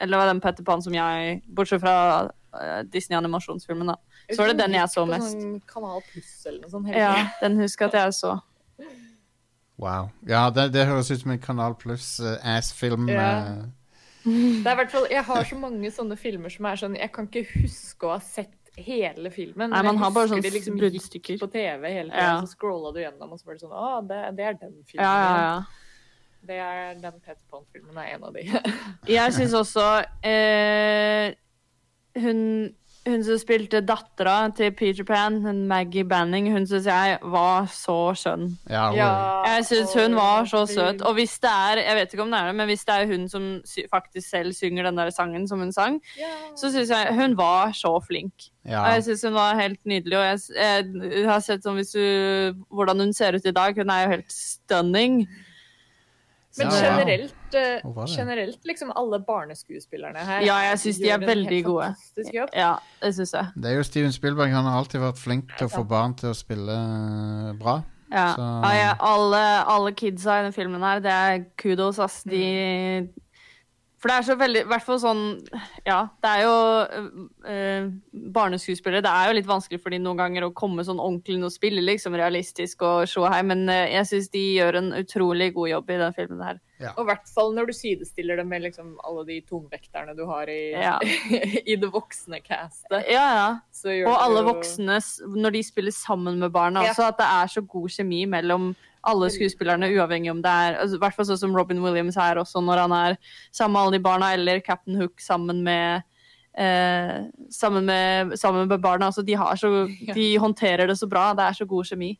Eller var den Petter Pan som jeg Bortsett fra eh, Disney-animasjonsfilmen, da. Så var det den jeg så mest. Sånn Kanal Pluss eller noe sånt. Ja, den husker jeg at jeg så. Wow. Ja, det, det høres ut som en Kanal Pluss-ass-film. Ja. uh... Det er i hvert fall, Jeg har så mange sånne filmer som er sånn Jeg kan ikke huske å ha sett hele filmen. Nei, man har bare sånne sånn liksom bruddstykker. på TV hele tiden, Ja. så scrolla du gjennom, og så var det sånn Å, det, det er den filmen. Ja, ja, ja. Det er den Peter Pan-filmen er en av de. Jeg syns også eh, hun hun som spilte dattera til Peter Pan, Maggie Banning, hun syns jeg var så skjønn. Ja, hun, Jeg syns hun var så søt. Og hvis det er jeg vet ikke om det er det, men hvis det er hun som sy faktisk selv synger den der sangen som hun sang, så syns jeg hun var så flink. ja. Og jeg syns hun var helt nydelig. Og jeg, jeg, jeg har sett sånn hvis du, hvordan hun ser ut i dag. Hun er jo helt stunning. Men Ja, ja. generelt, eh, generelt liksom alle barneskuespillerne her Ja, jeg synes de er veldig gode. Ja, det syns jeg. Det er jo Steven Spielberg. Han har alltid vært flink til å få barn til å spille eh, bra. Ja. Så- Ja, ja, alle, alle kidsa i den filmen her, det er kudos, ass. De For det er så veldig I hvert fall sånn Ja, det er jo øh, Barneskuespillere Det er jo litt vanskelig for de noen ganger å komme sånn ordentlig inn og spille liksom realistisk og se her, men øh, jeg syns de gjør en utrolig god jobb i den filmen her. Og i hvert fall når du sidestiller det med liksom alle de tungvekterne du har i, Ja. i det voksne castet. Ja, ja. Så gjør Og alle jo- voksne, når de spiller sammen med barna Ja. også, at det er så god kjemi mellom alle skuespillerne, uavhengig om det er altså, I hvert fall sånn som Robin Williams er også, når han er sammen med alle de barna, eller Captain Hook sammen med eh, sammen, med, sammen med barna. Altså, de, har så, de håndterer det så bra. Det er så god kjemi.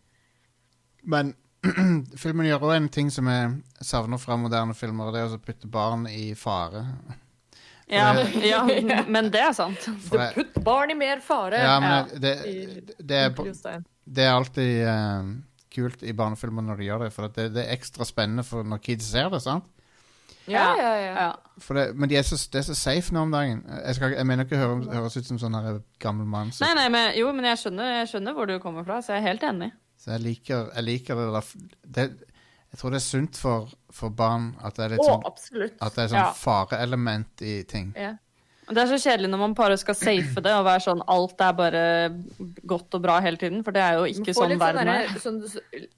Men filmen gjør også en ting som jeg savner fra moderne filmer, og det er å putte barn i fare. Ja, ja, men det er sant. Jeg- putt barn i mer fare. Ja, men det, det, det, er, det er alltid eh, kult i barnefilmer når de gjør det, for at det, det er ekstra spennende for når kids ser det. sant? Ja, ja, ja. Ja. For det, men de er så, det er så safe nå om dagen. Jeg, skal, jeg mener ikke å høre, høres ut som sånn her gammel mann. Så, Nei, nei, men, jo, men jeg skjønner, jeg skjønner hvor du kommer fra, så jeg er helt enig. så jeg, liker, jeg liker det det, Jeg tror det er sunt for, for barn at det er litt oh, sånn. At det er sånn Ja. fareelement i ting. Ja. Det er så kjedelig når man bare skal safe det og være sånn alt er bare godt og bra hele tiden, for det er jo ikke sånn verden er. sånn,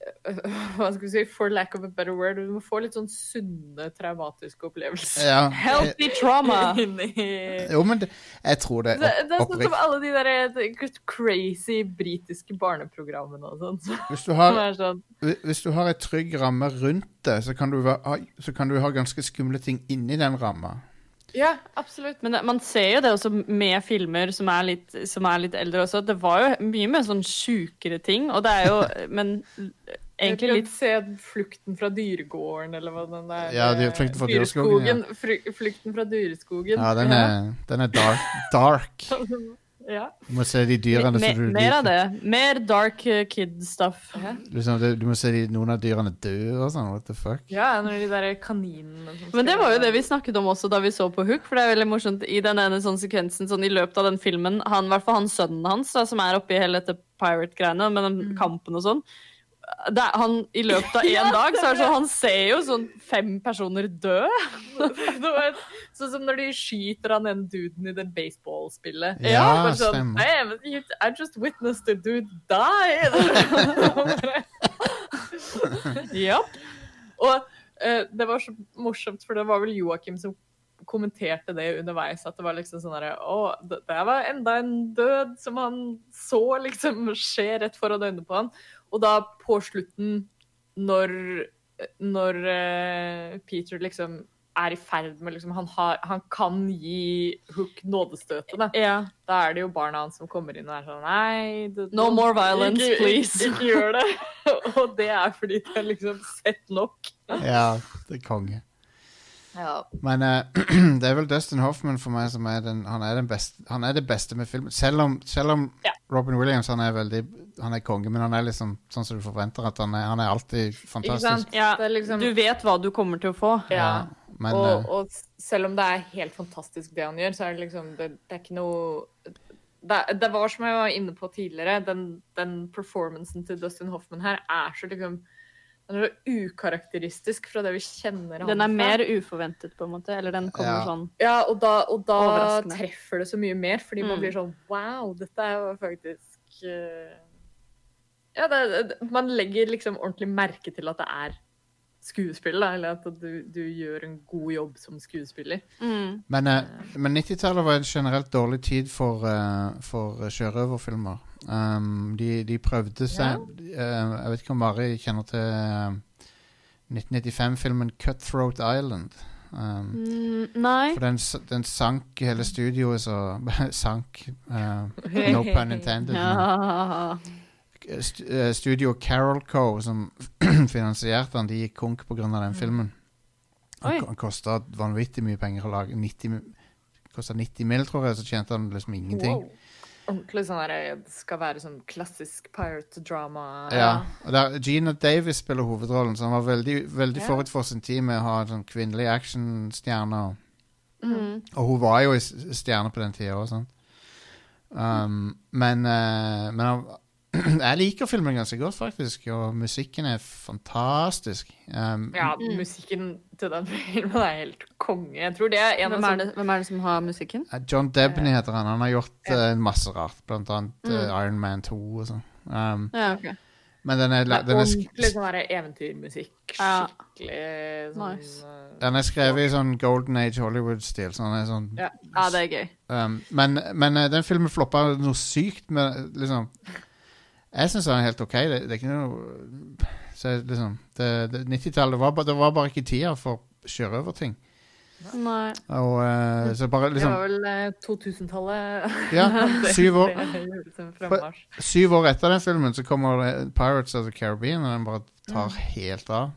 hva skal vi si, for lack of a better word, du må få litt sånn sunne, traumatiske opplevelser. Ja, Healthy trauma! Jo, men det, jeg tror det. det er sånn som alle de der eh, crazy britiske barneprogrammene og sånn. Så Hvis du har, det sånn, hvis du har en trygg ramme rundt det, så kan du, ha, så kan du ha ganske skumle ting inni den ramma. Ja, absolutt. Men man ser jo det også med filmer som er litt, som er litt eldre også. Det var jo mye mer sånn sjukere ting, og det er jo Men egentlig litt se flukten fra dyregården, eller hva den der Ja, de- Flukten fra dyreskogen, ja. Flukten fra dyreskogen. Ja, den er, den er dark. dark. Ja. Du må se de dyrene som du Mer av det. Mer dark kid stuff. Ja. Liksom, du, du må se de, noen av dyrene dø og sånn. What the fuck? ja, når de der kaninene Men det var jo det vi snakket om også da vi så på Hook. For det er veldig morsomt i den ene sånn sekvensen sånn i løpet av den filmen Han, i hvert fall han sønnen hans, da, som er oppi hele dette pirate-greiene med den Mm. kampen og sånn. Det er, han, I løpet av én Ja, dag så er det sånn Han ser jo sånn fem personer dø. sånn som når de skyter han den duden i det baseballspillet. Ja, ja sånn, stemmer. "Damn, you- I just witnessed a dude die! ja. Og uh, det var så morsomt, for det var vel Joakim som kommenterte det underveis. At det var liksom sånn herre Å, det var enda en død som han så liksom skje rett foran øynene på han. Og da på slutten, når, når uh, Peter liksom er i ferd med liksom, han, har, han kan gi Hook nådestøtet, da. Ja. Da er det jo barna hans som kommer inn og er sånn Nei, det, No more violence, ikke, please. Ikke, ikke gjør det. og det er fordi de har liksom sett nok. Ja, det er konge. Ja. Men uh, det er vel Dustin Hoffman for meg som er den Han er, den beste, han er det beste med filmen. Selv om, selv om Ja. Robin Williams han er veldig Han er konge, men han er liksom sånn som du forventer at han er. Han er alltid Ikke fantastisk. sant? Ja, Det er liksom, Du vet hva du kommer til å få. ja. Men og, eh, og selv om det er helt fantastisk det han gjør, så er det liksom Det, det er ikke noe det, det var som jeg var inne på tidligere, den, den performancen til Dustin Hoffman her er så liksom den er så ukarakteristisk fra det vi kjenner han Den er mer uforventet, på en måte. Eller den kommer Ja. sånn Ja, og da, og da treffer det så mye mer, fordi man Mm. blir sånn Wow, dette er jo faktisk uh... Ja, det, det- man legger liksom ordentlig merke til at det er skuespill, da, eller at du, du gjør en god jobb som skuespiller. mm. Men, eh, men 90-tallet var en generelt dårlig tid for, uh, for sjørøverfilmer. Um, de, de prøvde seg eh, Jeg vet ikke om Mari kjenner til uh, 1995-filmen 'Cutthroat Island'. Um, Mm, nei. For den, den sank hele studioet, så Sank. uh, no pun intended. men- Ja. St eh, Studio Carol Co., som finansierte den, de gikk konk pga. den filmen. Oi. Han, han kosta vanvittig mye penger å lage. 90, mi- Kosta 90 mill., tror jeg, så tjente han liksom ingenting. Wow. Ordentlig sånn der, det skal være sånn klassisk pirate drama. Ja, og der, Gina Davis spiller hovedrollen, så han var veldig, veldig yeah. forut for sin tid med å ha en sånn kvinnelig actionstjerne. Mm. Og hun var jo stjerne på den tida òg, sant. Um, men uh, men han, jeg liker filmen ganske godt, faktisk, og musikken er fantastisk. Um, Ja, Mm. musikken til den filmen er helt konge. Jeg tror det er en Hvem, av er det, hvem er det som har musikken? Eh, John Debney heter han. Han har gjort Ja. eh, masse rart, blant annet eh, Mm. Iron Man 2 og sånn. Um, Ja, ok. men den er, den er, ordentlig sånn eventyrmusikk. Ja. Skikkelig sånn Nice. eh, den er skrevet i sånn Golden Age Hollywood-stil. Sånn, sånn Ja. Ja, det er gøy. Um, men, men eh, den filmen floppa noe sykt med liksom Jeg syns den er helt OK. Det, det er ikke noe så, liksom, det, det, 90-tallet var, det var bare ikke tida for sjørøverting. Nei. Og uh, så bare Det liksom var vel uh, 2000-tallet. Ja, syv år. det det. Syv år etter den filmen så kommer eh, Pirates of the Caribbean, og den bare tar helt av.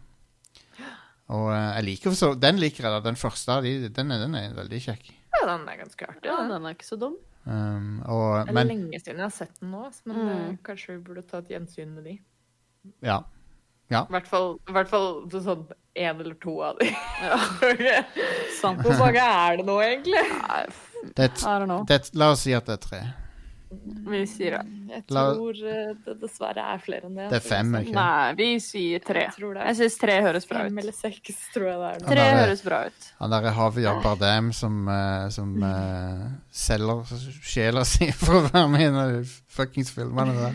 Og uh, jeg liker så, Den liker jeg, da. Den første av de. Den den er veldig kjekk. Ja, den er ganske artig. Ja, den. den er ikke så dum. Um, og, Det er men lenge siden jeg har sett den nå, men Mm. eh, kanskje vi burde ta et gjensyn med de. ja. I hvert fall, i hvert fall sånn én eller to av de. Sant. Hvor mange er det nå, egentlig? Det, I don't know. det, la oss si at det er tre. Vi sier det. Jeg tror eh, det dessverre er flere enn det. Det er fem, liksom. ikke Nei, vi sier tre. Jeg tror. Jeg syns tre høres bra Fem ut. eller seks, tror jeg det er. nå. Tre Ja, er- høres bra ut. Han der Javier Bardem som, eh, som uh, selger sjela si for å være med i en av de fuckings filmene der.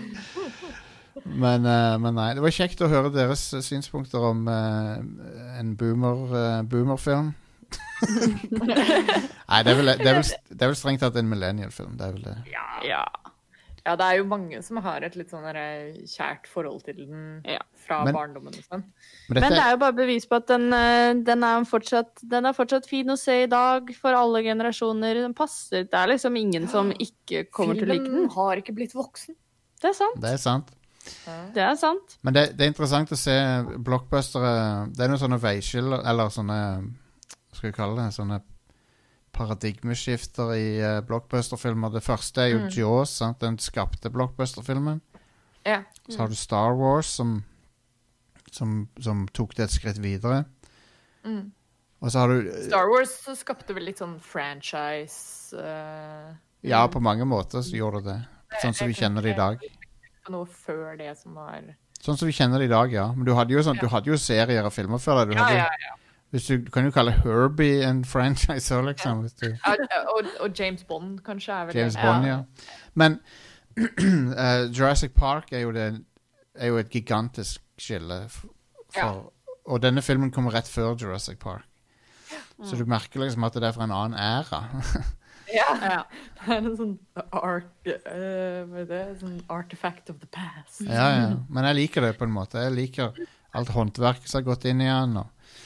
Men, uh, men nei, det var kjekt å høre deres synspunkter om uh, en boomer, boomerfilm. Nei, det er, vel, det, er vel, det er vel strengt tatt en millennial-film. Det er vel det. Ja. Ja. ja, det er jo mange som har et litt sånn kjært forhold til den Ja. fra Men- barndommen og sånn. Men Men det er jo bare bevis på at den, eh, den, er fortsatt, den er fortsatt fin å se i dag for alle generasjoner. Den passer. Det er liksom ingen som ikke kommer til å like den. Filmen har ikke blitt voksen. Det er sant. det er sant. Det er sant. Men det, det er interessant å se blockbustere Det er noen sånne veiskiller, eller sånne skal vi kalle det? Sånne paradigmeskifter i uh, blockbusterfilmer. Det første er jo Mm. Jaws, sant? den skapte blockbusterfilmen. Ja. Så har du Star Wars, som, som, som tok det et skritt videre. Mm. Og så har du Star Wars skapte vel litt sånn franchise uh, Ja, på mange måter så gjorde det det. Sånn som vi kjenner det i dag. Noe før det som var Sånn som vi kjenner det i dag, ja. Men du hadde jo, sånn, du hadde jo serier og filmer før det. Du, Ja, hadde, ja, ja. Hvis du, du kan jo kalle Herbie en franchise òg, liksom. Hvis du, Ja, Og, og James Bond kanskje er vel James det. Bond, ja. Men uh, Jurassic Park er jo, det, er jo et gigantisk skille. For, ja. Og denne filmen kommer rett før Jurassic Park. Så du merker liksom at det er fra en annen æra. Ja. Ja. Det er en sånn art, eh, hva er det? Sånn artifact of the past. ja, ja. Men jeg liker det på en måte. Jeg liker alt håndverket som har gått inn i den. Og,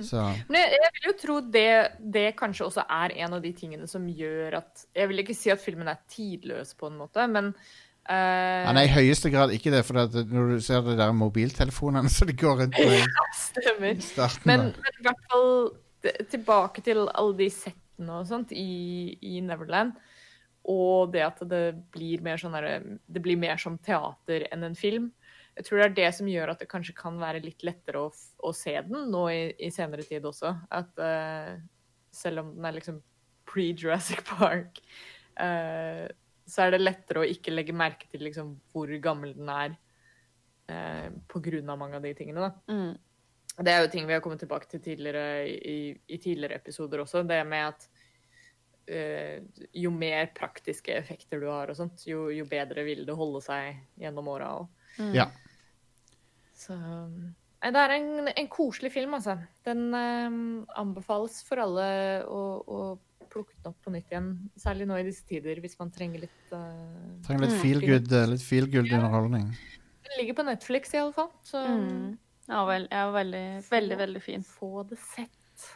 så Men jeg, jeg vil jo tro det, det kanskje også er en av de tingene som gjør at Jeg vil ikke si at filmen er tidløs på en måte, men uh, Han er i høyeste grad ikke det, for at når du ser det der mobiltelefonene så de går rundt med Stemmer. i starten Men, men i hvert fall tilbake til alle de settene og sånt i, i Neverland. Og det at det blir mer sånn derre- Det blir mer som teater enn en film. Jeg tror det er det som gjør at det kanskje kan være litt lettere å, å se den nå i, i senere tid også. At uh, selv om den er liksom pre-Jurassic Park, uh, så er det lettere å ikke legge merke til liksom hvor gammel den er uh, på grunn av mange av de tingene. da. Mm. Det er jo ting vi har kommet tilbake til tidligere i, i tidligere episoder også. Det med at eh, jo mer praktiske effekter du har, og sånt, jo, jo bedre vil det holde seg gjennom åra òg. Mm. Ja. Så Nei, det er en, en koselig film, altså. Den eh, anbefales for alle å, å plukke den opp på nytt igjen. Særlig nå i disse tider, hvis man trenger litt uh, Trenger litt Mm. feel good, eh, litt feel good underholdning. Den ligger på Netflix i alle fall, så Mm. Ja, vel, ja, veldig, veldig, veldig fin. få det sett.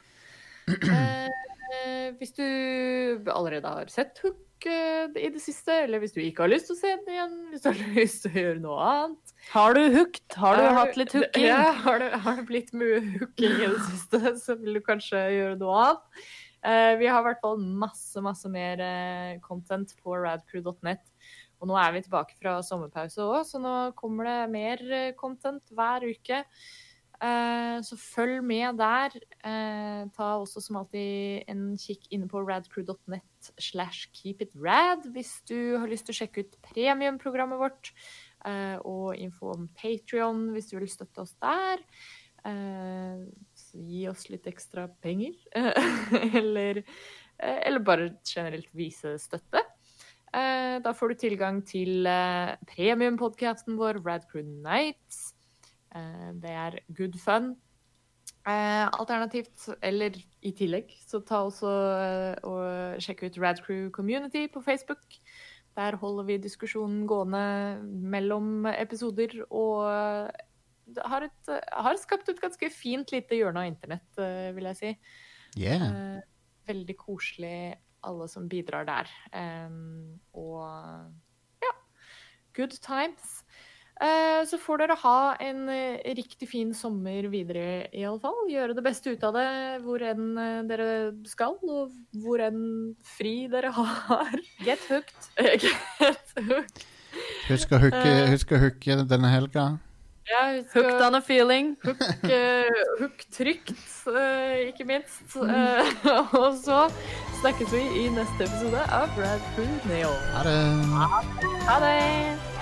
Eh, hvis du allerede har sett Hook eh, i det siste, eller hvis du ikke har lyst til å se den igjen, hvis du har lyst til å gjøre noe annet Har du hooked? Har du Er hatt litt hooking? Ja, har har det blitt mye hooking i det siste, så vil du kanskje gjøre noe annet. Eh, vi har i hvert fall masse, masse mer eh, content på radcrew.net. Og nå er vi tilbake fra sommerpause òg, så nå kommer det mer eh, content hver uke. Eh, så følg med der. Eh, ta også som alltid en kikk inne på radcrew.net slash keepitrad hvis du har lyst til å sjekke ut premiumprogrammet vårt. eh, og info om Patrion hvis du vil støtte oss der. Eh, så gi oss litt ekstra penger. eller, eh, eller bare generelt vise støtte. Da får du tilgang til premiumpodkasten vår, Radcrew Nights. Det er good fun. Eh, alternativt, eller i tillegg, så ta også eh, og sjekk ut Radcrew Community på Facebook. Der holder vi diskusjonen gående mellom episoder, og det har, et, har skapt et ganske fint lite hjørne av internett, eh, vil jeg si. Yeah. Eh, veldig koselig, alle som bidrar der. Og ja, good times. Eh, så får dere ha en eh, riktig fin sommer videre, i alle fall. Gjøre det beste ut av det hvor enn eh, dere skal, og hvor enn fri dere har. Get hooked. Get hooked. Husk å hooke, husk å hooke denne helga. Ja, husk Hooked on a feeling. Hook, hook trygt, ikke minst. Eh, og så snakkes vi i neste episode av Brad Crew Neon. Ha det. Ha det!